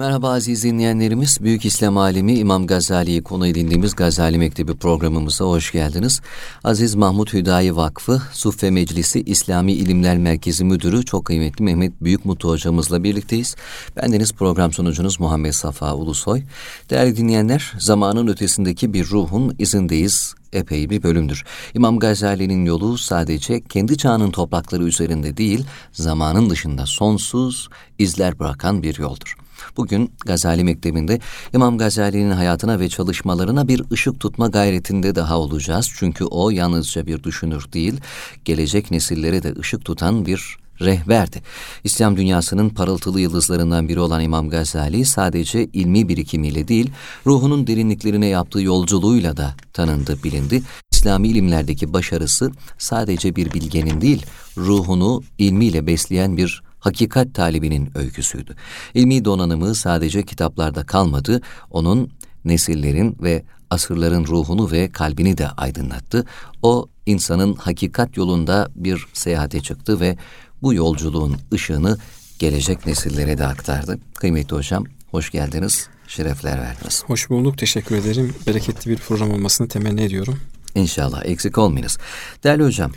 Merhaba aziz dinleyenlerimiz. Büyük İslam alimi İmam Gazali'yi konu edindiğimiz Gazali Mektebi programımıza hoş geldiniz. Aziz Mahmut Hüdayi Vakfı Suffe Meclisi İslami İlimler Merkezi Müdürü çok kıymetli Mehmet Büyükmutlu hocamızla birlikteyiz. Bendeniz program sunucunuz Muhammed Safa Ulusoy. Değerli dinleyenler, zamanın ötesindeki bir ruhun izindeyiz epey bir bölümdür. İmam Gazali'nin yolu sadece kendi çağının toprakları üzerinde değil, zamanın dışında sonsuz izler bırakan bir yoldur. Bugün Gazali Mektebi'nde İmam Gazali'nin hayatına ve çalışmalarına bir ışık tutma gayretinde daha olacağız. Çünkü o yalnızca bir düşünür değil, gelecek nesillere de ışık tutan bir rehberdi. İslam dünyasının parıltılı yıldızlarından biri olan İmam Gazali sadece ilmi birikimiyle değil, ruhunun derinliklerine yaptığı yolculuğuyla da tanındı, bilindi. İslami ilimlerdeki başarısı sadece bir bilgenin değil, ruhunu ilmiyle besleyen bir hakikat talibinin öyküsüydü. İlmi donanımı sadece kitaplarda kalmadı, onun nesillerin ve asırların ruhunu ve kalbini de aydınlattı. O insanın hakikat yolunda bir seyahate çıktı ve bu yolculuğun ışığını gelecek nesillere de aktardı. Kıymetli hocam, hoş geldiniz, şerefler verdiniz. Hoş bulduk, teşekkür ederim. Bereketli bir program olmasını temenni ediyorum. İnşallah, eksik olmayınız. Değerli hocam,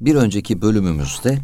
bir önceki bölümümüzde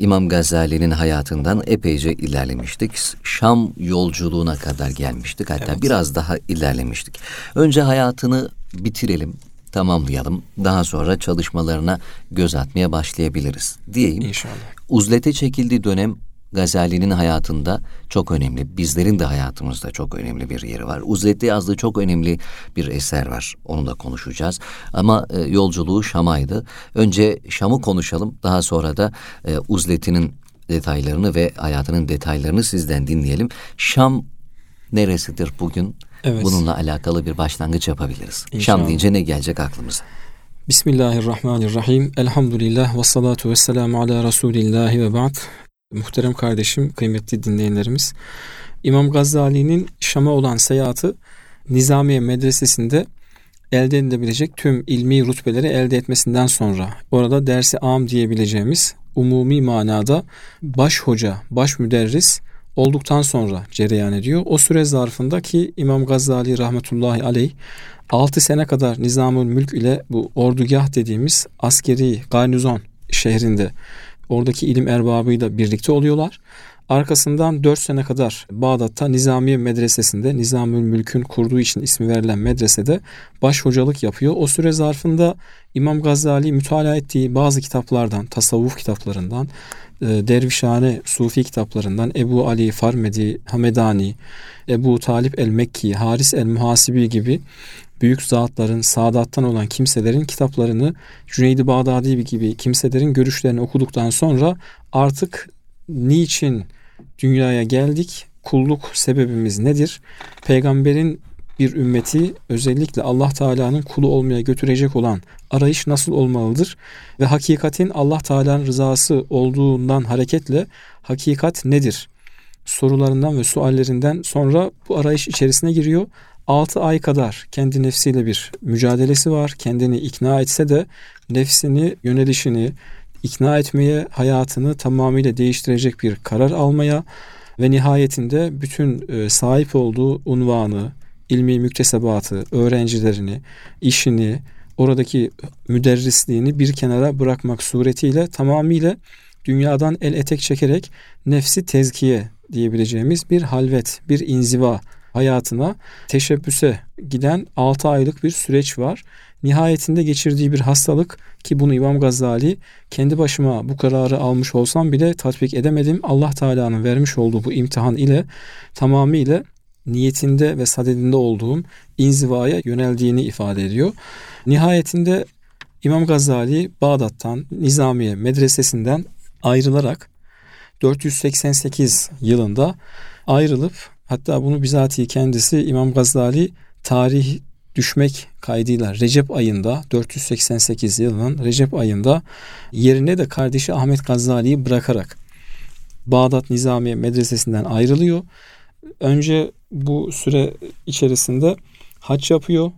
İmam Gazali'nin hayatından epeyce ilerlemiştik. Şam yolculuğuna kadar gelmiştik. Hatta evet. biraz daha ilerlemiştik. Önce hayatını bitirelim, tamamlayalım. Daha sonra çalışmalarına göz atmaya başlayabiliriz diyeyim. İnşallah. Uzlete çekildiği dönem Gazali'nin hayatında çok önemli. Bizlerin de hayatımızda çok önemli bir yeri var. Uzlet'te yazdığı çok önemli bir eser var. Onu da konuşacağız. Ama e, yolculuğu Şam'aydı. Önce Şam'ı konuşalım. Daha sonra da e, Uzlet'inin detaylarını ve hayatının detaylarını sizden dinleyelim. Şam neresidir bugün? Evet. Bununla alakalı bir başlangıç yapabiliriz. İnşallah. Şam deyince ne gelecek aklımıza? Bismillahirrahmanirrahim. Elhamdülillah ve salatu ve selamu ala Resulillahi ve ba'd. Muhterem kardeşim, kıymetli dinleyenlerimiz. İmam Gazali'nin Şam'a olan seyahati Nizamiye Medresesi'nde elde edilebilecek tüm ilmi rütbeleri elde etmesinden sonra orada dersi am diyebileceğimiz umumi manada baş hoca, baş müderris olduktan sonra cereyan ediyor. O süre zarfında ki İmam Gazali rahmetullahi aleyh 6 sene kadar Nizamül Mülk ile bu ordugah dediğimiz askeri garnizon şehrinde oradaki ilim erbabıyla birlikte oluyorlar. Arkasından 4 sene kadar Bağdat'ta Nizamiye Medresesi'nde Nizamül Mülk'ün kurduğu için ismi verilen medresede baş hocalık yapıyor. O süre zarfında İmam Gazali mütalaa ettiği bazı kitaplardan, tasavvuf kitaplarından, dervişhane sufi kitaplarından Ebu Ali Farmedi, Hamedani, Ebu Talip el-Mekki, Haris el-Muhasibi gibi büyük zatların, saadattan olan kimselerin kitaplarını, Cüneydi Bağdadi gibi kimselerin görüşlerini okuduktan sonra artık niçin dünyaya geldik, kulluk sebebimiz nedir, peygamberin bir ümmeti özellikle Allah Teala'nın kulu olmaya götürecek olan arayış nasıl olmalıdır ve hakikatin Allah Teala'nın rızası olduğundan hareketle hakikat nedir? sorularından ve suallerinden sonra bu arayış içerisine giriyor. 6 ay kadar kendi nefsiyle bir mücadelesi var. Kendini ikna etse de nefsini, yönelişini ikna etmeye, hayatını tamamıyla değiştirecek bir karar almaya ve nihayetinde bütün e, sahip olduğu unvanı, ilmi müktesebatı, öğrencilerini, işini, oradaki müderrisliğini bir kenara bırakmak suretiyle tamamıyla dünyadan el etek çekerek nefsi tezkiye diyebileceğimiz bir halvet, bir inziva hayatına teşebbüse giden 6 aylık bir süreç var. Nihayetinde geçirdiği bir hastalık ki bunu İmam Gazali kendi başıma bu kararı almış olsam bile tatbik edemedim. Allah Teala'nın vermiş olduğu bu imtihan ile tamamıyla niyetinde ve sadedinde olduğum inzivaya yöneldiğini ifade ediyor. Nihayetinde İmam Gazali Bağdat'tan Nizamiye medresesinden ayrılarak 488 yılında ayrılıp Hatta bunu bizatihi kendisi İmam Gazali tarih düşmek kaydıyla Recep ayında 488 yılının Recep ayında yerine de kardeşi Ahmet Gazali'yi bırakarak Bağdat Nizamiye Medresesi'nden ayrılıyor. Önce bu süre içerisinde haç yapıyor.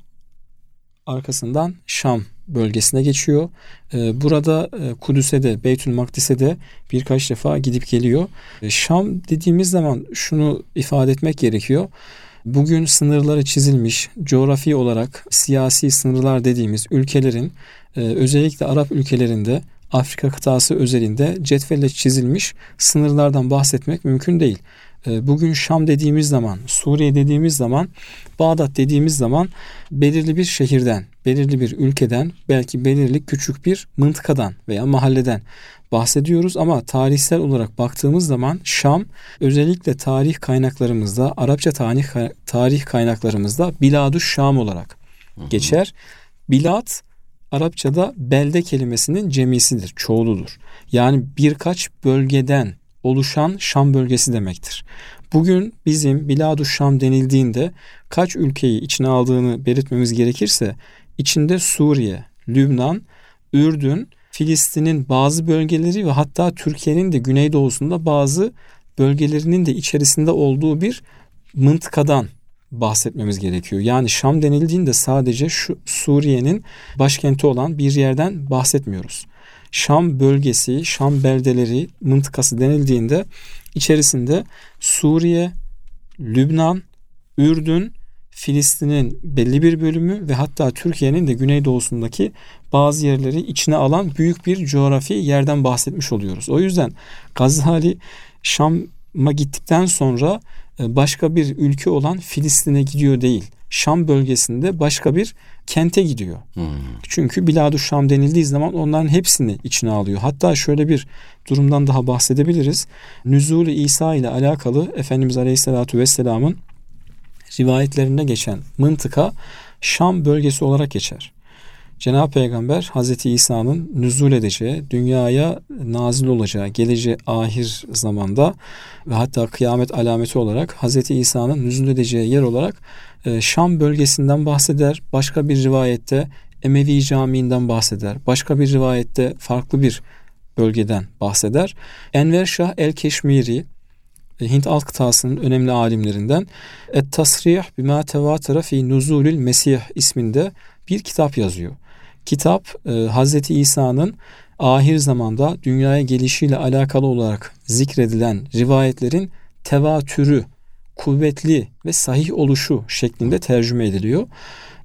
Arkasından Şam bölgesine geçiyor. Ee, burada e, Kudüs'e de Beytül Makdis'e de birkaç defa gidip geliyor. Ee, Şam dediğimiz zaman şunu ifade etmek gerekiyor. Bugün sınırları çizilmiş, coğrafi olarak siyasi sınırlar dediğimiz ülkelerin e, özellikle Arap ülkelerinde Afrika kıtası özelinde cetvelle çizilmiş sınırlardan bahsetmek mümkün değil. E, bugün Şam dediğimiz zaman, Suriye dediğimiz zaman, Bağdat dediğimiz zaman belirli bir şehirden, belirli bir ülkeden, belki belirli küçük bir mıntıkadan veya mahalleden bahsediyoruz ama tarihsel olarak baktığımız zaman Şam özellikle tarih kaynaklarımızda, Arapça tarih, tarih kaynaklarımızda Biladuş Şam olarak geçer. Bilat Arapçada belde kelimesinin cemisidir, çoğuludur. Yani birkaç bölgeden oluşan Şam bölgesi demektir. Bugün bizim Biladu Şam denildiğinde kaç ülkeyi içine aldığını belirtmemiz gerekirse içinde Suriye, Lübnan, Ürdün, Filistin'in bazı bölgeleri ve hatta Türkiye'nin de güneydoğusunda bazı bölgelerinin de içerisinde olduğu bir mıntıkadan bahsetmemiz gerekiyor. Yani Şam denildiğinde sadece şu Suriye'nin başkenti olan bir yerden bahsetmiyoruz. Şam bölgesi, Şam beldeleri, mıntıkası denildiğinde içerisinde Suriye, Lübnan, Ürdün, Filistin'in belli bir bölümü ve hatta Türkiye'nin de güneydoğusundaki bazı yerleri içine alan büyük bir coğrafi yerden bahsetmiş oluyoruz. O yüzden Gazali Şam'a gittikten sonra e, başka bir ülke olan Filistin'e gidiyor değil. Şam bölgesinde başka bir kente gidiyor. Hmm. Çünkü Biladu Şam denildiği zaman onların hepsini içine alıyor. Hatta şöyle bir durumdan daha bahsedebiliriz. Nüzul İsa ile alakalı Efendimiz Aleyhisselatü Vesselam'ın rivayetlerinde geçen mıntıka Şam bölgesi olarak geçer. Cenab-ı Peygamber Hazreti İsa'nın nüzul edeceği, dünyaya nazil olacağı, geleceği ahir zamanda ve hatta kıyamet alameti olarak Hazreti İsa'nın nüzul edeceği yer olarak e, Şam bölgesinden bahseder. Başka bir rivayette Emevi Camii'nden bahseder. Başka bir rivayette farklı bir bölgeden bahseder. Enver Şah el-Keşmiri e, Hint alt kıtasının önemli alimlerinden Et Tasrih bima tevatara fi nuzulül Mesih isminde bir kitap yazıyor. Kitap e, Hazreti İsa'nın ahir zamanda dünyaya gelişiyle alakalı olarak zikredilen rivayetlerin tevatürü, kuvvetli ve sahih oluşu şeklinde tercüme ediliyor.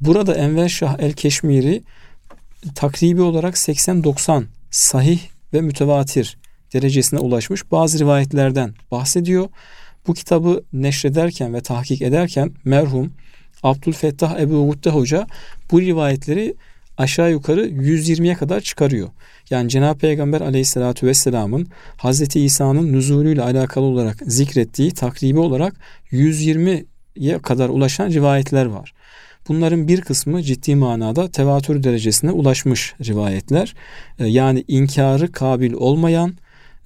Burada Enver Şah el-Keşmiri takribi olarak 80-90 sahih ve mütevatir derecesine ulaşmış bazı rivayetlerden bahsediyor. Bu kitabı neşrederken ve tahkik ederken merhum Abdülfettah Ebu Gudde Hoca bu rivayetleri aşağı yukarı 120'ye kadar çıkarıyor. Yani Cenab-ı Peygamber aleyhissalatü vesselamın Hazreti İsa'nın nüzulüyle alakalı olarak zikrettiği takribi olarak 120'ye kadar ulaşan rivayetler var. Bunların bir kısmı ciddi manada tevatür derecesine ulaşmış rivayetler. Ee, yani inkarı kabil olmayan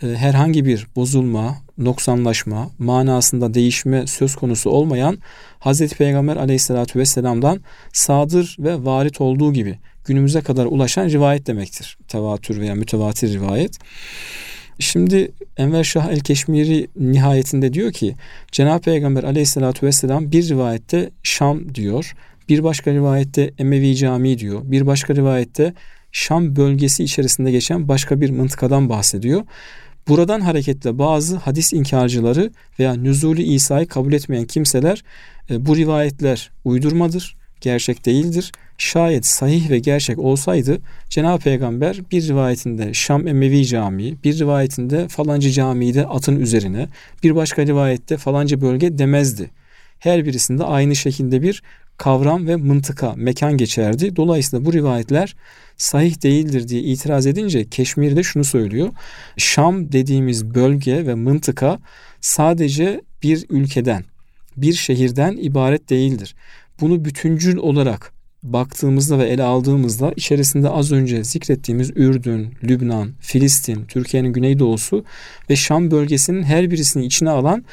e, herhangi bir bozulma, noksanlaşma, manasında değişme söz konusu olmayan Hazreti Peygamber aleyhissalatü vesselam'dan sadır ve varit olduğu gibi günümüze kadar ulaşan rivayet demektir. Tevatür veya mütevatir rivayet. Şimdi Enver Şah el-Keşmiri nihayetinde diyor ki Cenab-ı Peygamber aleyhissalatü vesselam bir rivayette Şam diyor. Bir başka rivayette Emevi Camii diyor. Bir başka rivayette Şam bölgesi içerisinde geçen başka bir mıntıkadan bahsediyor. Buradan hareketle bazı hadis inkarcıları veya nüzulü İsa'yı kabul etmeyen kimseler e, bu rivayetler uydurmadır, gerçek değildir. Şayet sahih ve gerçek olsaydı Cenab-ı Peygamber bir rivayetinde Şam Emevi Camii, bir rivayetinde falanca camide atın üzerine, bir başka rivayette falanca bölge demezdi. Her birisinde aynı şekilde bir kavram ve mıntıka, mekan geçerdi. Dolayısıyla bu rivayetler sahih değildir diye itiraz edince Keşmir de şunu söylüyor. Şam dediğimiz bölge ve mıntıka sadece bir ülkeden, bir şehirden ibaret değildir. Bunu bütüncül olarak baktığımızda ve ele aldığımızda içerisinde az önce zikrettiğimiz Ürdün, Lübnan, Filistin, Türkiye'nin güneydoğusu ve Şam bölgesinin her birisini içine alan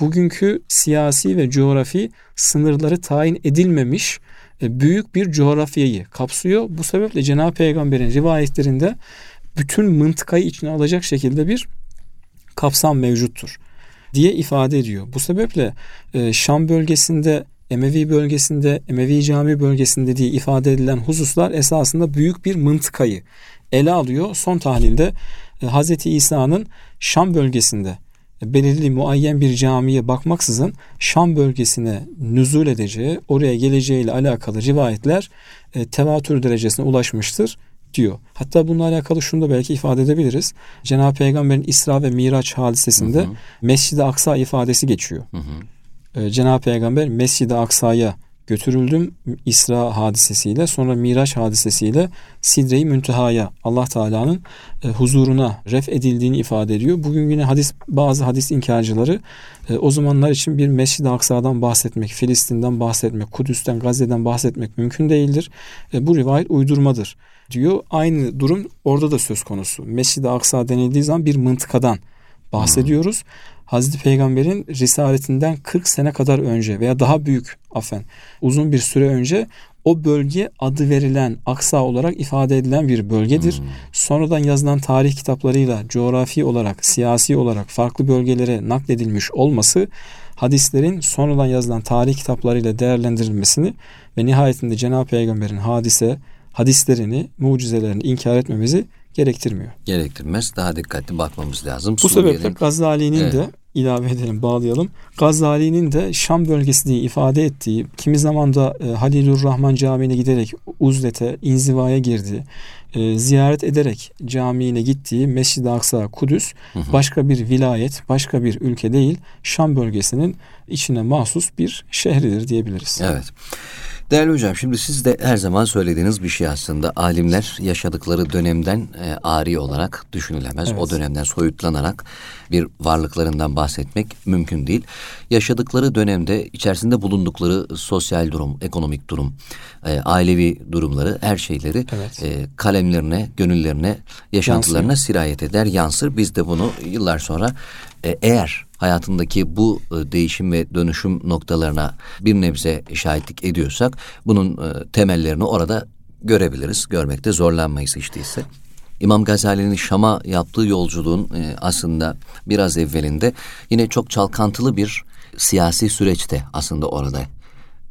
bugünkü siyasi ve coğrafi sınırları tayin edilmemiş e, büyük bir coğrafyayı kapsıyor. Bu sebeple Cenab-ı Peygamber'in rivayetlerinde bütün mıntıkayı içine alacak şekilde bir kapsam mevcuttur diye ifade ediyor. Bu sebeple e, Şam bölgesinde Emevi bölgesinde, Emevi cami bölgesinde diye ifade edilen hususlar esasında büyük bir mıntıkayı ele alıyor. Son tahlilde e, Hz. İsa'nın Şam bölgesinde belirli muayyen bir camiye bakmaksızın Şam bölgesine nüzul edeceği, oraya geleceğiyle alakalı rivayetler e, tevatür derecesine ulaşmıştır diyor. Hatta bununla alakalı şunu da belki ifade edebiliriz. Cenab-ı Peygamber'in İsra ve Miraç hadisesinde Mescid-i Aksa ifadesi geçiyor. Hı hı. E, Cenab-ı Peygamber Mescid-i Aksa'ya götürüldüm İsra hadisesiyle sonra Miraç hadisesiyle Sidre-i Münteha'ya Allah Teala'nın e, huzuruna ref edildiğini ifade ediyor. Bugün yine hadis bazı hadis inkarcıları e, o zamanlar için bir Mescid-i Aksa'dan bahsetmek, Filistin'den bahsetmek, Kudüs'ten, Gazze'den bahsetmek mümkün değildir. E, bu rivayet uydurmadır diyor. Aynı durum orada da söz konusu. Mescid-i Aksa denildiği zaman bir mıntıkadan bahsediyoruz. Hmm. Hazreti Peygamber'in risaletinden 40 sene kadar önce veya daha büyük afen uzun bir süre önce o bölge adı verilen Aksa olarak ifade edilen bir bölgedir. Hmm. Sonradan yazılan tarih kitaplarıyla coğrafi olarak, siyasi olarak farklı bölgelere nakledilmiş olması hadislerin sonradan yazılan tarih kitaplarıyla değerlendirilmesini ve nihayetinde Cenab-ı Peygamber'in hadise, hadislerini, mucizelerini inkar etmemizi gerektirmiyor. Gerektirmez. Daha dikkatli bakmamız lazım. Bu Suriye'nin... sebeple Gazali'nin evet. de ilave edelim, bağlayalım. Gazali'nin de Şam bölgesi diye ifade ettiği, kimi zaman da e, Halilur Rahman Camii'ne giderek uzlete, inzivaya girdi. E, ziyaret ederek camiine gittiği Mescid-i Aksa Kudüs hı hı. başka bir vilayet, başka bir ülke değil, Şam bölgesinin içine mahsus bir şehridir diyebiliriz. Evet. Değerli hocam şimdi siz de her zaman söylediğiniz bir şey aslında. Alimler yaşadıkları dönemden e, ari olarak düşünülemez. Evet. O dönemden soyutlanarak bir varlıklarından bahsetmek mümkün değil. Yaşadıkları dönemde içerisinde bulundukları sosyal durum, ekonomik durum, e, ailevi durumları, her şeyleri evet. e, kalemlerine, gönüllerine, yaşantılarına Yansıyor. sirayet eder, yansır. Biz de bunu yıllar sonra e, eğer hayatındaki bu e, değişim ve dönüşüm noktalarına bir nebze şahitlik ediyorsak bunun e, temellerini orada görebiliriz. Görmekte zorlanmayız hiç. İmam Gazali'nin Şam'a yaptığı yolculuğun e, aslında biraz evvelinde yine çok çalkantılı bir siyasi süreçte aslında orada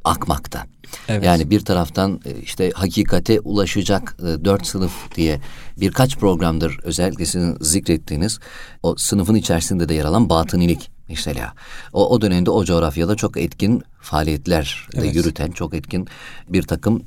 akmakta. Evet. Yani bir taraftan e, işte hakikate ulaşacak e, dört sınıf diye birkaç programdır özellikle sizin zikrettiğiniz o sınıfın içerisinde de yer alan batınilik mesela. O, o dönemde o coğrafyada çok etkin faaliyetler evet. yürüten, çok etkin bir takım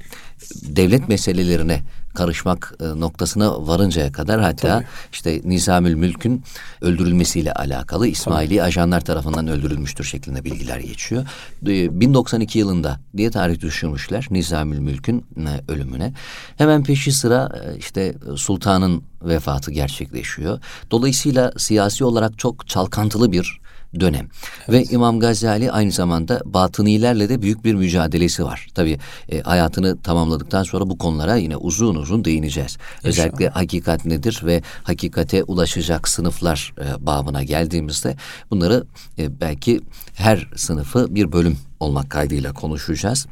devlet meselelerine karışmak e, noktasına varıncaya kadar hatta Tabii. işte Nizamül Mülk'ün öldürülmesiyle alakalı İsmaili Tabii. ajanlar tarafından öldürülmüştür şeklinde bilgiler geçiyor. 1092 yılında diye tarih düşürmüşler Nizamül Mülk'ün e, ölümüne. Hemen peşi sıra e, işte sultanın vefatı gerçekleşiyor. Dolayısıyla siyasi olarak çok çalkantılı bir dönem. Evet. Ve İmam Gazali aynı zamanda batınilerle de büyük bir mücadelesi var. Tabi e, hayatını tamamladıktan sonra bu konulara yine uzun uzun değineceğiz. İnşallah. Özellikle hakikat nedir ve hakikate ulaşacak sınıflar e, babına geldiğimizde bunları e, belki her sınıfı bir bölüm olmak kaydıyla konuşacağız.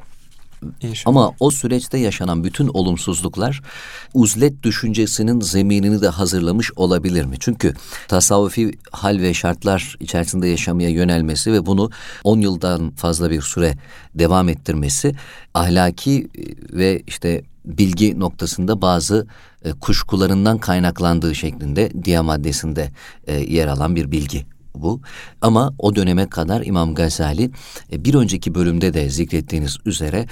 İnşallah. Ama o süreçte yaşanan bütün olumsuzluklar uzlet düşüncesinin zeminini de hazırlamış olabilir mi? Çünkü tasavvufi hal ve şartlar içerisinde yaşamaya yönelmesi ve bunu 10 yıldan fazla bir süre devam ettirmesi ahlaki ve işte bilgi noktasında bazı e, kuşkularından kaynaklandığı şeklinde diya maddesinde e, yer alan bir bilgi bu. Ama o döneme kadar İmam Gazali e, bir önceki bölümde de zikrettiğiniz üzere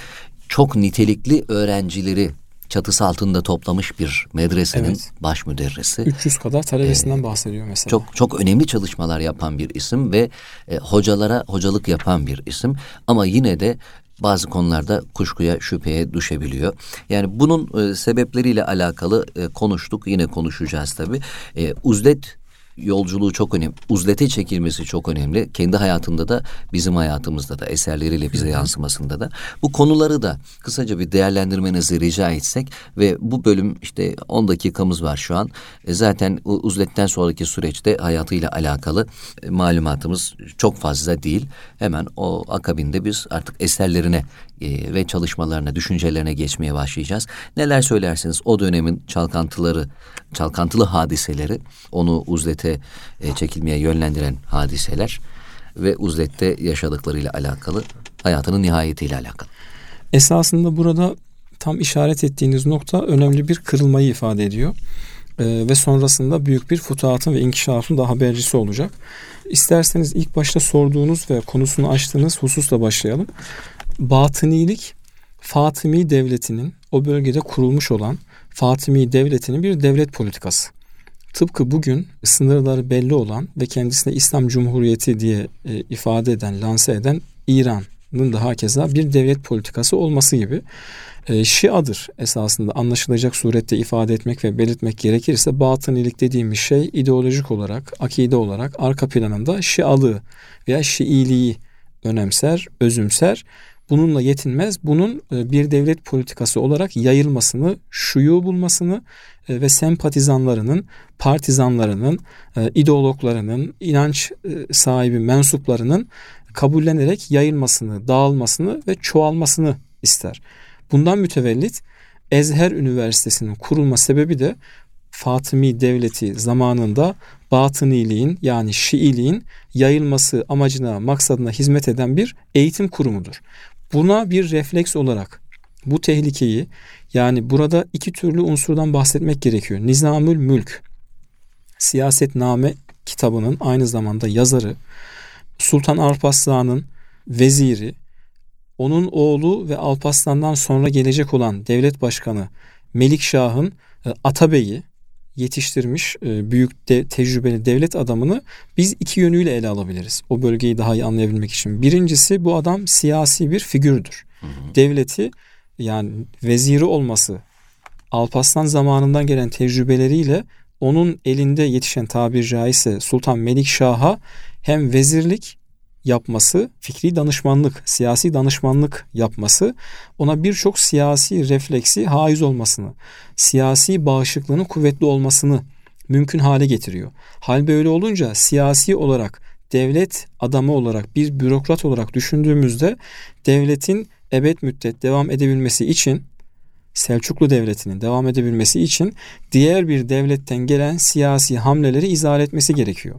çok nitelikli öğrencileri çatısı altında toplamış bir medresenin evet. baş müderrisi. 300 kadar talebesinden ee, bahsediyor mesela. Çok çok önemli çalışmalar yapan bir isim ve e, hocalara hocalık yapan bir isim ama yine de bazı konularda kuşkuya, şüpheye düşebiliyor. Yani bunun e, sebepleriyle alakalı e, konuştuk, yine konuşacağız tabii. E, uzlet yolculuğu çok önemli. Uzlete çekilmesi çok önemli. Kendi hayatında da bizim hayatımızda da eserleriyle bize yansımasında da. Bu konuları da kısaca bir değerlendirmenizi rica etsek ve bu bölüm işte 10 dakikamız var şu an. E, zaten uzletten sonraki süreçte hayatıyla alakalı e, malumatımız çok fazla değil. Hemen o akabinde biz artık eserlerine e, ve çalışmalarına, düşüncelerine geçmeye başlayacağız. Neler söylersiniz o dönemin çalkantıları, çalkantılı hadiseleri, onu uzlete e, çekilmeye yönlendiren hadiseler ve uzlette yaşadıklarıyla alakalı hayatının nihayetiyle alakalı. Esasında burada tam işaret ettiğiniz nokta önemli bir kırılmayı ifade ediyor. Ee, ve sonrasında büyük bir futuhatın ve inkişafın da habercisi olacak. İsterseniz ilk başta sorduğunuz ve konusunu açtığınız hususla başlayalım. Batınilik Fatımi devletinin o bölgede kurulmuş olan Fatımi devletinin bir devlet politikası. Tıpkı bugün sınırları belli olan ve kendisine İslam Cumhuriyeti diye e, ifade eden, lanse eden İran'ın da hakeza bir devlet politikası olması gibi e, Şiadır esasında anlaşılacak surette ifade etmek ve belirtmek gerekirse batınilik dediğimiz şey ideolojik olarak, akide olarak arka planında Şialığı veya Şiiliği önemser, özümser. Bununla yetinmez. Bunun e, bir devlet politikası olarak yayılmasını, şuyu bulmasını e, ve sempatizanlarının, partizanlarının, e, ideologlarının, inanç sahibi mensuplarının kabullenerek yayılmasını, dağılmasını ve çoğalmasını ister. Bundan mütevellit Ezher Üniversitesi'nin kurulma sebebi de Fatımi Devleti zamanında batıniliğin yani Şiiliğin yayılması amacına, maksadına hizmet eden bir eğitim kurumudur. Buna bir refleks olarak bu tehlikeyi yani burada iki türlü unsurdan bahsetmek gerekiyor. Nizamül Mülk Siyasetname kitabının aynı zamanda yazarı Sultan Alparslan'ın veziri onun oğlu ve Alparslan'dan sonra gelecek olan devlet başkanı Melikşah'ın e, Atabeyi yetiştirmiş e, büyük de, tecrübeli devlet adamını biz iki yönüyle ele alabiliriz. O bölgeyi daha iyi anlayabilmek için. Birincisi bu adam siyasi bir figürdür. Hı hı. Devleti yani veziri olması Alparslan zamanından gelen tecrübeleriyle onun elinde yetişen tabir caizse Sultan Melikşah'a hem vezirlik yapması, fikri danışmanlık, siyasi danışmanlık yapması ona birçok siyasi refleksi haiz olmasını, siyasi bağışıklığının kuvvetli olmasını mümkün hale getiriyor. Hal böyle olunca siyasi olarak devlet adamı olarak bir bürokrat olarak düşündüğümüzde devletin ebed müddet devam edebilmesi için Selçuklu Devleti'nin devam edebilmesi için diğer bir devletten gelen siyasi hamleleri izah etmesi gerekiyor.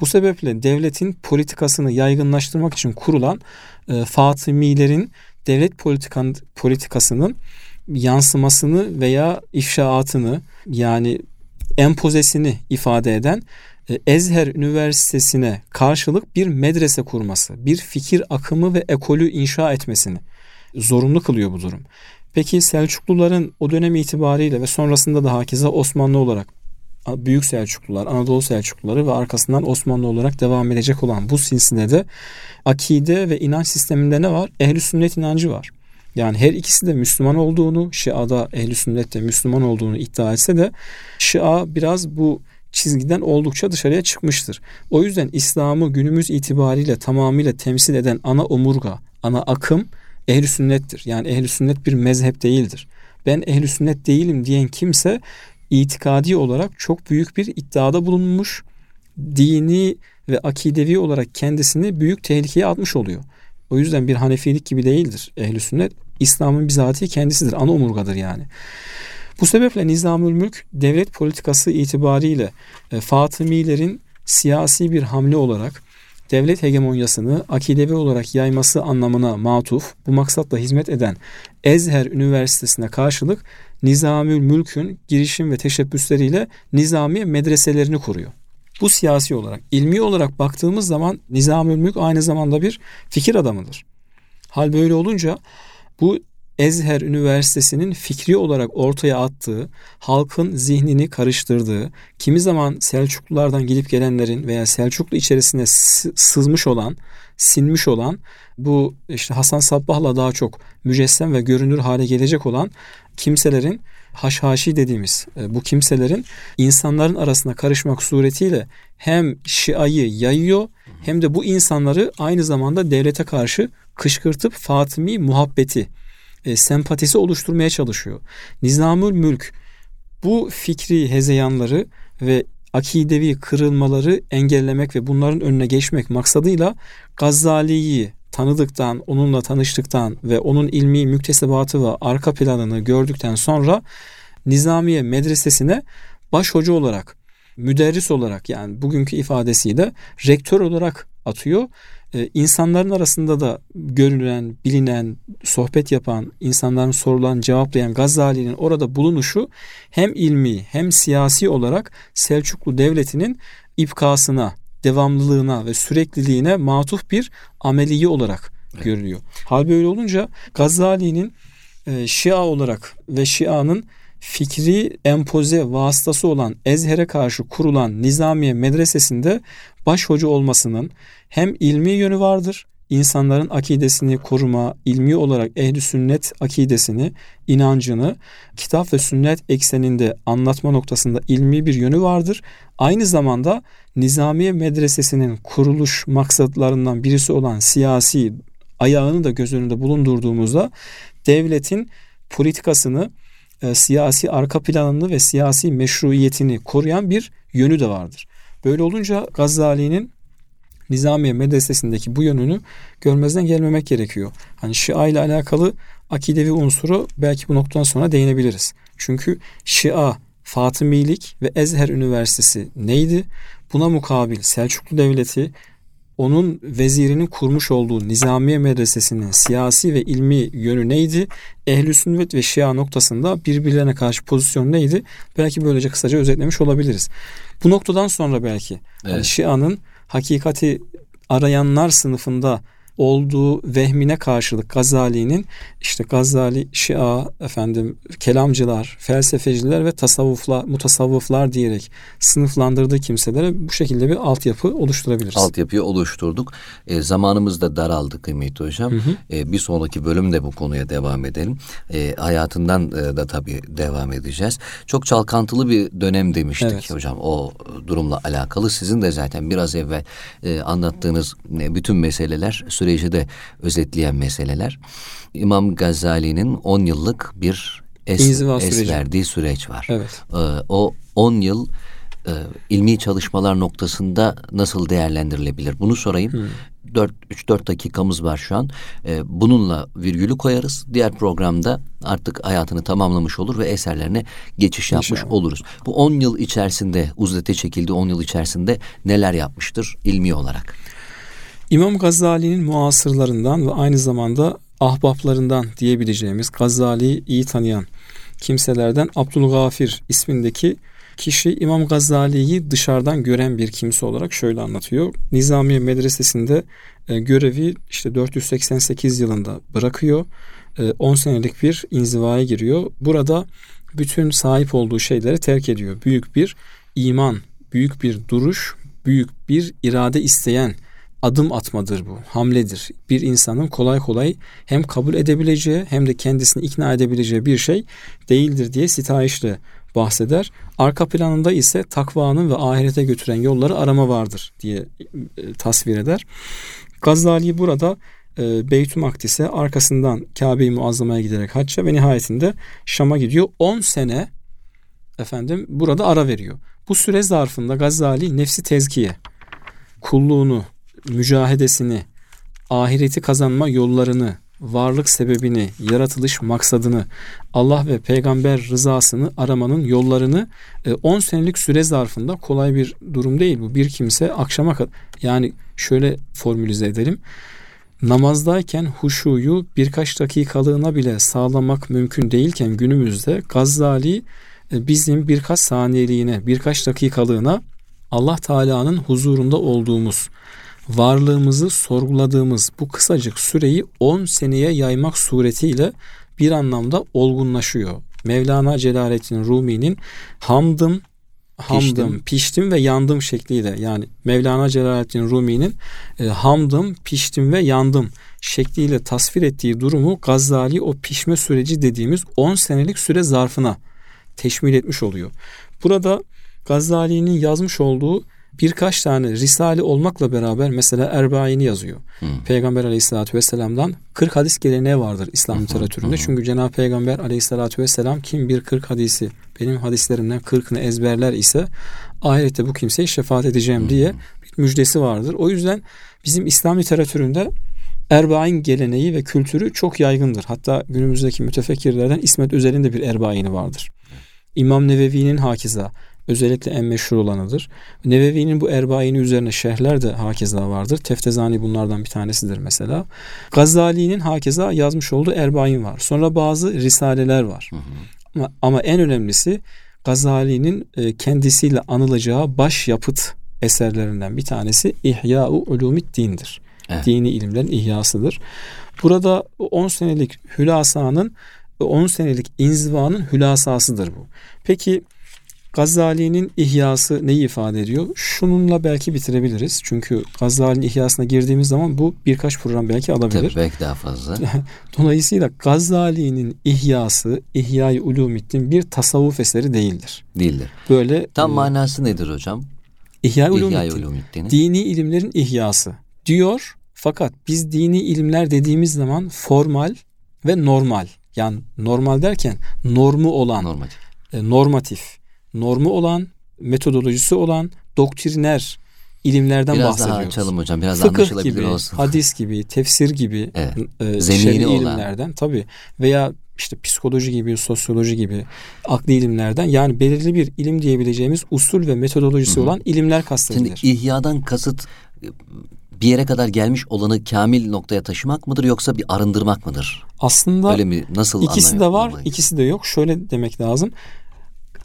Bu sebeple devletin politikasını yaygınlaştırmak için kurulan e, Fatımilerin devlet politikan, politikasının yansımasını veya ifşaatını yani empozesini ifade eden e, Ezher Üniversitesi'ne karşılık bir medrese kurması, bir fikir akımı ve ekolü inşa etmesini zorunlu kılıyor bu durum. Peki Selçukluların o dönem itibariyle ve sonrasında da hakeza Osmanlı olarak Büyük Selçuklular, Anadolu Selçukluları ve arkasından Osmanlı olarak devam edecek olan bu silsilede akide ve inanç sisteminde ne var? Ehli sünnet inancı var. Yani her ikisi de Müslüman olduğunu, Şia'da ehli sünnet de Müslüman olduğunu iddia etse de Şia biraz bu çizgiden oldukça dışarıya çıkmıştır. O yüzden İslam'ı günümüz itibariyle tamamıyla temsil eden ana omurga, ana akım ehli sünnettir. Yani ehli sünnet bir mezhep değildir. Ben ehli sünnet değilim diyen kimse itikadi olarak çok büyük bir iddiada bulunmuş. Dini ve akidevi olarak kendisini büyük tehlikeye atmış oluyor. O yüzden bir Hanefilik gibi değildir ehli sünnet. İslam'ın bizatihi kendisidir. Ana omurgadır yani. Bu sebeple Nizamül Mülk devlet politikası itibariyle e, Fatımilerin siyasi bir hamle olarak devlet hegemonyasını akidevi olarak yayması anlamına matuf, bu maksatla hizmet eden Ezher Üniversitesi'ne karşılık Nizamül Mülk'ün girişim ve teşebbüsleriyle nizami medreselerini kuruyor. Bu siyasi olarak, ilmi olarak baktığımız zaman Nizamül Mülk aynı zamanda bir fikir adamıdır. Hal böyle olunca bu Ezher Üniversitesi'nin fikri olarak ortaya attığı, halkın zihnini karıştırdığı, kimi zaman Selçuklulardan gidip gelenlerin veya Selçuklu içerisine sızmış olan, sinmiş olan bu işte Hasan Sabbah'la daha çok mücessem ve görünür hale gelecek olan kimselerin haşhaşi dediğimiz e, bu kimselerin insanların arasına karışmak suretiyle hem Şia'yı yayıyor hem de bu insanları aynı zamanda devlete karşı kışkırtıp Fatımi muhabbeti, e, sempatisi oluşturmaya çalışıyor. Nizamül Mülk bu fikri hezeyanları ve akidevi kırılmaları engellemek ve bunların önüne geçmek maksadıyla Gazali'yi tanıdıktan, onunla tanıştıktan ve onun ilmi müktesebatı ve arka planını gördükten sonra Nizamiye Medresesi'ne baş hoca olarak, müderris olarak yani bugünkü ifadesiyle rektör olarak atıyor. E, insanların arasında da görülen, bilinen, sohbet yapan, insanların sorulan, cevaplayan Gazali'nin orada bulunuşu hem ilmi hem siyasi olarak Selçuklu Devleti'nin ipkasına, devamlılığına ve sürekliliğine matuf bir ameliyi olarak evet. görülüyor. Hal böyle olunca Gazali'nin e, Şia olarak ve Şia'nın fikri empoze vasıtası olan Ezher'e karşı kurulan Nizamiye Medresesi'nde baş hoca olmasının hem ilmi yönü vardır, insanların akidesini koruma, ilmi olarak ehli sünnet akidesini, inancını kitap ve sünnet ekseninde anlatma noktasında ilmi bir yönü vardır. Aynı zamanda Nizamiye Medresesi'nin kuruluş maksatlarından birisi olan siyasi ayağını da göz önünde bulundurduğumuzda devletin politikasını, e, siyasi arka planını ve siyasi meşruiyetini koruyan bir yönü de vardır. Böyle olunca Gazali'nin Nizamiye medresesindeki bu yönünü görmezden gelmemek gerekiyor. Hani Şia ile alakalı akidevi unsuru belki bu noktadan sonra değinebiliriz. Çünkü Şia, Fatımilik ve Ezher Üniversitesi neydi? Buna mukabil Selçuklu Devleti onun vezirinin kurmuş olduğu Nizamiye Medresesi'nin siyasi ve ilmi yönü neydi? Ehl-i sünnet ve şia noktasında birbirlerine karşı pozisyon neydi? Belki böylece kısaca özetlemiş olabiliriz. Bu noktadan sonra belki evet. yani şianın hakikati arayanlar sınıfında olduğu vehmine karşılık Gazali'nin işte Gazali, Şia, efendim kelamcılar, felsefeciler ve tasavvuflar, mutasavvıflar diyerek sınıflandırdığı kimselere bu şekilde bir altyapı oluşturabiliriz. Altyapıyı oluşturduk. E, zamanımız da daraldı kıymetli hocam. Hı hı. E, bir sonraki bölümde bu konuya devam edelim. E, hayatından e, da tabii devam edeceğiz. Çok çalkantılı bir dönem demiştik evet. hocam o durumla alakalı. Sizin de zaten biraz evvel e, anlattığınız e, bütün meseleler süreci de özetleyen meseleler. İmam Gazali'nin 10 yıllık bir es, es verdiği süreç var. Evet. Ee, o 10 yıl e, ilmi çalışmalar noktasında nasıl değerlendirilebilir? Bunu sorayım. Hmm. 4 3-4 dakikamız var şu an. Ee, bununla virgülü koyarız. Diğer programda artık hayatını tamamlamış olur ve eserlerine geçiş yapmış İnşallah. oluruz. Bu 10 yıl içerisinde uzlete çekildi 10 yıl içerisinde neler yapmıştır ilmi olarak? İmam Gazali'nin muasırlarından ve aynı zamanda ahbaplarından diyebileceğimiz Gazali'yi iyi tanıyan kimselerden Abdülgafir ismindeki kişi İmam Gazali'yi dışarıdan gören bir kimse olarak şöyle anlatıyor. Nizamiye Medresesi'nde e, görevi işte 488 yılında bırakıyor. E, 10 senelik bir inzivaya giriyor. Burada bütün sahip olduğu şeyleri terk ediyor. Büyük bir iman, büyük bir duruş, büyük bir irade isteyen adım atmadır bu, hamledir. Bir insanın kolay kolay hem kabul edebileceği hem de kendisini ikna edebileceği bir şey değildir diye sitayişle bahseder. Arka planında ise takvanın ve ahirete götüren yolları arama vardır diye e, tasvir eder. Gazali burada e, Beytü Makdis'e arkasından Kabe-i Muazzama'ya giderek hacca ve nihayetinde Şam'a gidiyor. 10 sene efendim burada ara veriyor. Bu süre zarfında Gazali nefsi tezkiye, kulluğunu, mücahedesini, ahireti kazanma yollarını, varlık sebebini, yaratılış maksadını, Allah ve peygamber rızasını aramanın yollarını 10 e, senelik süre zarfında kolay bir durum değil bu. Bir kimse akşama kadar yani şöyle formülize edelim. Namazdayken huşuyu birkaç dakikalığına bile sağlamak mümkün değilken günümüzde Gazali e, bizim birkaç saniyeliğine, birkaç dakikalığına Allah Teala'nın huzurunda olduğumuz, varlığımızı sorguladığımız bu kısacık süreyi 10 seneye yaymak suretiyle bir anlamda olgunlaşıyor. Mevlana Celaleddin Rumi'nin hamdım, hamdım, piştim. piştim ve yandım şekliyle yani Mevlana Celaleddin Rumi'nin e, hamdım, piştim ve yandım şekliyle tasvir ettiği durumu Gazali o pişme süreci dediğimiz 10 senelik süre zarfına teşmil etmiş oluyor. Burada Gazali'nin yazmış olduğu birkaç tane risale olmakla beraber mesela Erbain'i yazıyor. Hı. Peygamber aleyhissalatü vesselam'dan 40 hadis geleneği vardır İslam literatüründe. Çünkü Cenab-ı Peygamber aleyhissalatü vesselam kim bir 40 hadisi benim hadislerimden 40'ını ezberler ise ahirette bu kimseye şefaat edeceğim hı. diye bir müjdesi vardır. O yüzden bizim İslam literatüründe Erbain geleneği ve kültürü çok yaygındır. Hatta günümüzdeki mütefekkirlerden İsmet Özel'in de bir Erbain'i vardır. İmam Nevevi'nin hakiza, Özellikle en meşhur olanıdır. Nevevi'nin bu Erbaini üzerine şerhler de hakeza vardır. Teftezani bunlardan bir tanesidir mesela. Gazali'nin hakeza yazmış olduğu Erbain var. Sonra bazı risaleler var. Hı hı. Ama, ama en önemlisi Gazali'nin e, kendisiyle anılacağı baş yapıt eserlerinden bir tanesi İhya-u Ulumiddin'dir. Evet. Dini ilimlerin ihyasıdır. Burada 10 senelik hülasanın 10 senelik inzivanın hülasasıdır bu. Peki Gazali'nin ihyası neyi ifade ediyor? Şununla belki bitirebiliriz. Çünkü Gazali'nin ihyasına girdiğimiz zaman bu birkaç program belki alabilir. Tabii belki daha fazla. Dolayısıyla Gazali'nin ihyası, İhya-i Ulumiddin bir tasavvuf eseri değildir. Değildir. Böyle Tam e, manası nedir hocam? İhya-i Ulumiddin. Dini ilimlerin ihyası diyor. Fakat biz dini ilimler dediğimiz zaman formal ve normal. Yani normal derken normu olan, normatif, e, normatif normu olan, metodolojisi olan doktriner ilimlerden biraz bahsediyoruz. Biraz daha açalım hocam. Biraz Fıkıh anlaşılabilir gibi, olsun. hadis gibi, tefsir gibi evet. e, olan. ilimlerden tabii veya işte psikoloji gibi, sosyoloji gibi akli ilimlerden yani belirli bir ilim diyebileceğimiz usul ve metodolojisi Hı-hı. olan ilimler kastedilir. Şimdi ihyadan kasıt bir yere kadar gelmiş olanı kamil noktaya taşımak mıdır yoksa bir arındırmak mıdır? Aslında Öyle mi? Nasıl ikisi de var, ikisi de yok. Şöyle demek lazım.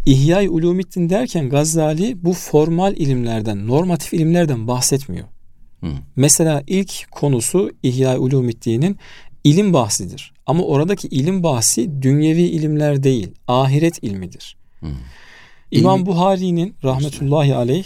İhya-i Ulumiddin derken Gazali bu formal ilimlerden, normatif ilimlerden bahsetmiyor. Hı. Mesela ilk konusu İhya-i Ulumiddin'in ilim bahsidir. Ama oradaki ilim bahsi dünyevi ilimler değil, ahiret ilmidir. Hı. İmam Buhari'nin rahmetullahi aleyh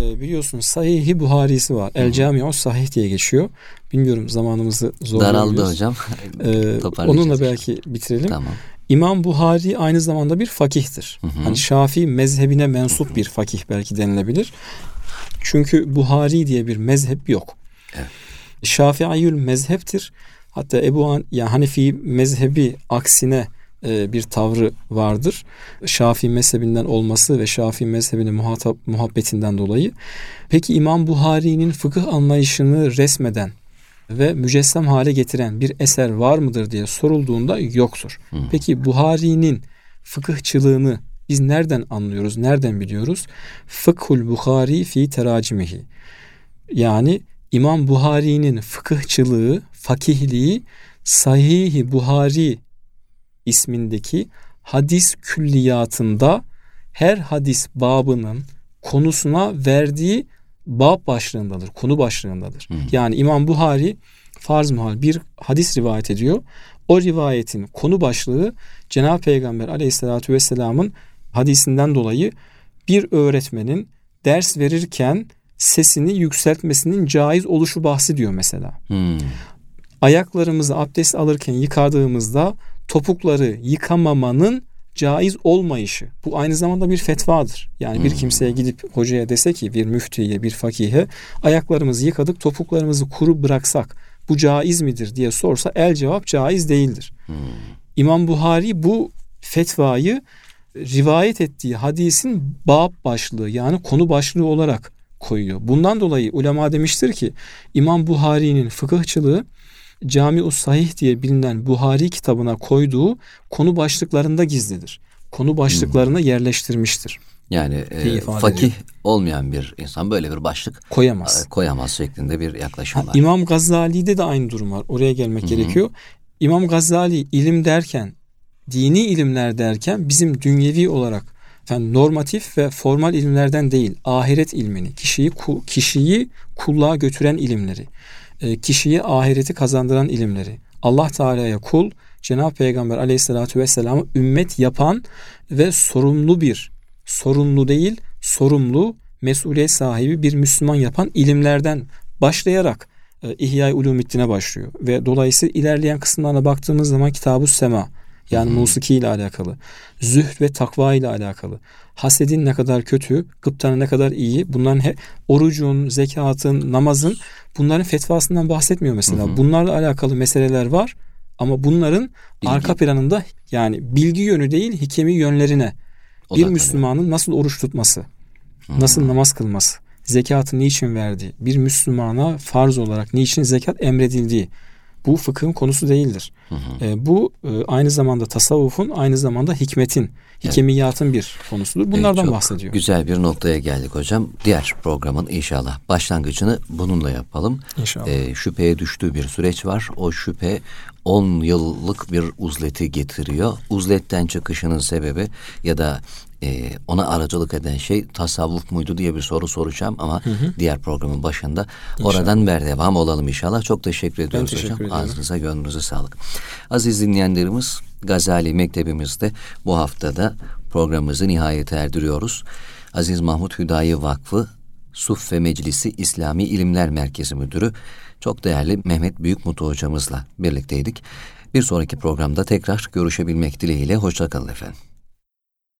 e, biliyorsunuz Sahih-i Buhari'si var. El Camiu Sahih diye geçiyor. Bilmiyorum zamanımızı zorluyoruz. Daraldı hocam. ee, onunla belki bitirelim. Tamam. İmam Buhari aynı zamanda bir fakihtir. Hı hı. Hani Şafii mezhebine mensup bir fakih belki denilebilir. Çünkü Buhari diye bir mezhep yok. Evet. Şafiiyül mezheptir. Hatta Ebu Han, yani Hanefi mezhebi aksine e, bir tavrı vardır. Şafii mezhebinden olması ve Şafii mezhebine muhatap, muhabbetinden dolayı. Peki İmam Buhari'nin fıkıh anlayışını resmeden ve mücessem hale getiren bir eser var mıdır diye sorulduğunda yoktur. Hı. Peki Buhari'nin fıkıhçılığını biz nereden anlıyoruz, nereden biliyoruz? Fıkhul Buhari fi teracimihi. Yani İmam Buhari'nin fıkıhçılığı, fakihliği Sahih-i Buhari ismindeki hadis külliyatında her hadis babının konusuna verdiği bab başlığındadır, konu başlığındadır. Hı. Yani İmam Buhari farz muhal bir hadis rivayet ediyor. O rivayetin konu başlığı Cenab-ı Peygamber aleyhissalatü vesselamın hadisinden dolayı bir öğretmenin ders verirken sesini yükseltmesinin caiz oluşu bahsi diyor mesela. Hmm. Ayaklarımızı abdest alırken yıkadığımızda topukları yıkamamanın caiz olmayışı. Bu aynı zamanda bir fetvadır. Yani hmm. bir kimseye gidip hocaya dese ki bir müftiye, bir fakihe ayaklarımızı yıkadık, topuklarımızı kuru bıraksak bu caiz midir diye sorsa el cevap caiz değildir. Hmm. İmam Buhari bu fetvayı rivayet ettiği hadisin bab başlığı yani konu başlığı olarak koyuyor. Bundan dolayı ulema demiştir ki İmam Buhari'nin fıkıhçılığı Cami-u Sahih diye bilinen Buhari kitabına koyduğu konu başlıklarında gizlidir. Konu başlıklarına hmm. yerleştirmiştir. Yani e, fakih ediyor. olmayan bir insan böyle bir başlık koyamaz. E, koyamaz şeklinde bir yaklaşım ha, var. İmam Gazali'de de aynı durum var. Oraya gelmek Hı-hı. gerekiyor. İmam Gazali ilim derken, dini ilimler derken bizim dünyevi olarak yani normatif ve formal ilimlerden değil, ahiret ilmini, kişiyi kişiyi kulluğa götüren ilimleri, kişiye ahireti kazandıran ilimleri. Allah Teala'ya kul, Cenab-ı Peygamber aleyhissalatü vesselam'ı ümmet yapan ve sorumlu bir, sorumlu değil, sorumlu, mesuliyet sahibi bir Müslüman yapan ilimlerden başlayarak e, İhya-i Ulumiddin'e başlıyor. Ve dolayısıyla ilerleyen kısımlarına baktığımız zaman Kitab-ı Sema, yani hmm. musiki ile alakalı, zühd ve takva ile alakalı, hasedin ne kadar kötü, gıptanın ne kadar iyi, bunların he, orucun, zekatın, namazın bunların fetvasından bahsetmiyor mesela. Hmm. Bunlarla alakalı meseleler var ama bunların bilgi. arka planında yani bilgi yönü değil hikemi yönlerine o bir Müslümanın nasıl oruç tutması, hmm. nasıl namaz kılması, zekatı niçin verdiği, bir Müslümana farz olarak niçin zekat emredildiği, bu fıkhın konusu değildir. Hı hı. E, bu e, aynı zamanda tasavvufun aynı zamanda hikmetin, hikemiyatın evet. bir konusudur. Bunlardan evet, çok bahsediyor. Güzel bir noktaya geldik hocam. Diğer programın inşallah başlangıcını bununla yapalım. İnşallah. E, şüpheye düştüğü bir süreç var. O şüphe 10 yıllık bir uzleti getiriyor. Uzletten çıkışının sebebi ya da e, ona aracılık eden şey tasavvuf muydu diye bir soru soracağım ama hı hı. diğer programın başında inşallah. oradan ver devam olalım inşallah. Çok teşekkür ediyoruz ben teşekkür hocam. Ediyorum. Ağzınıza gönlünüze sağlık. Aziz dinleyenlerimiz Gazali Mektebimizde bu haftada programımızı nihayete erdiriyoruz. Aziz Mahmut Hüdayi Vakfı Suffe Meclisi İslami İlimler Merkezi Müdürü çok değerli Mehmet Büyükmutlu hocamızla birlikteydik. Bir sonraki programda tekrar görüşebilmek dileğiyle hoşçakalın efendim.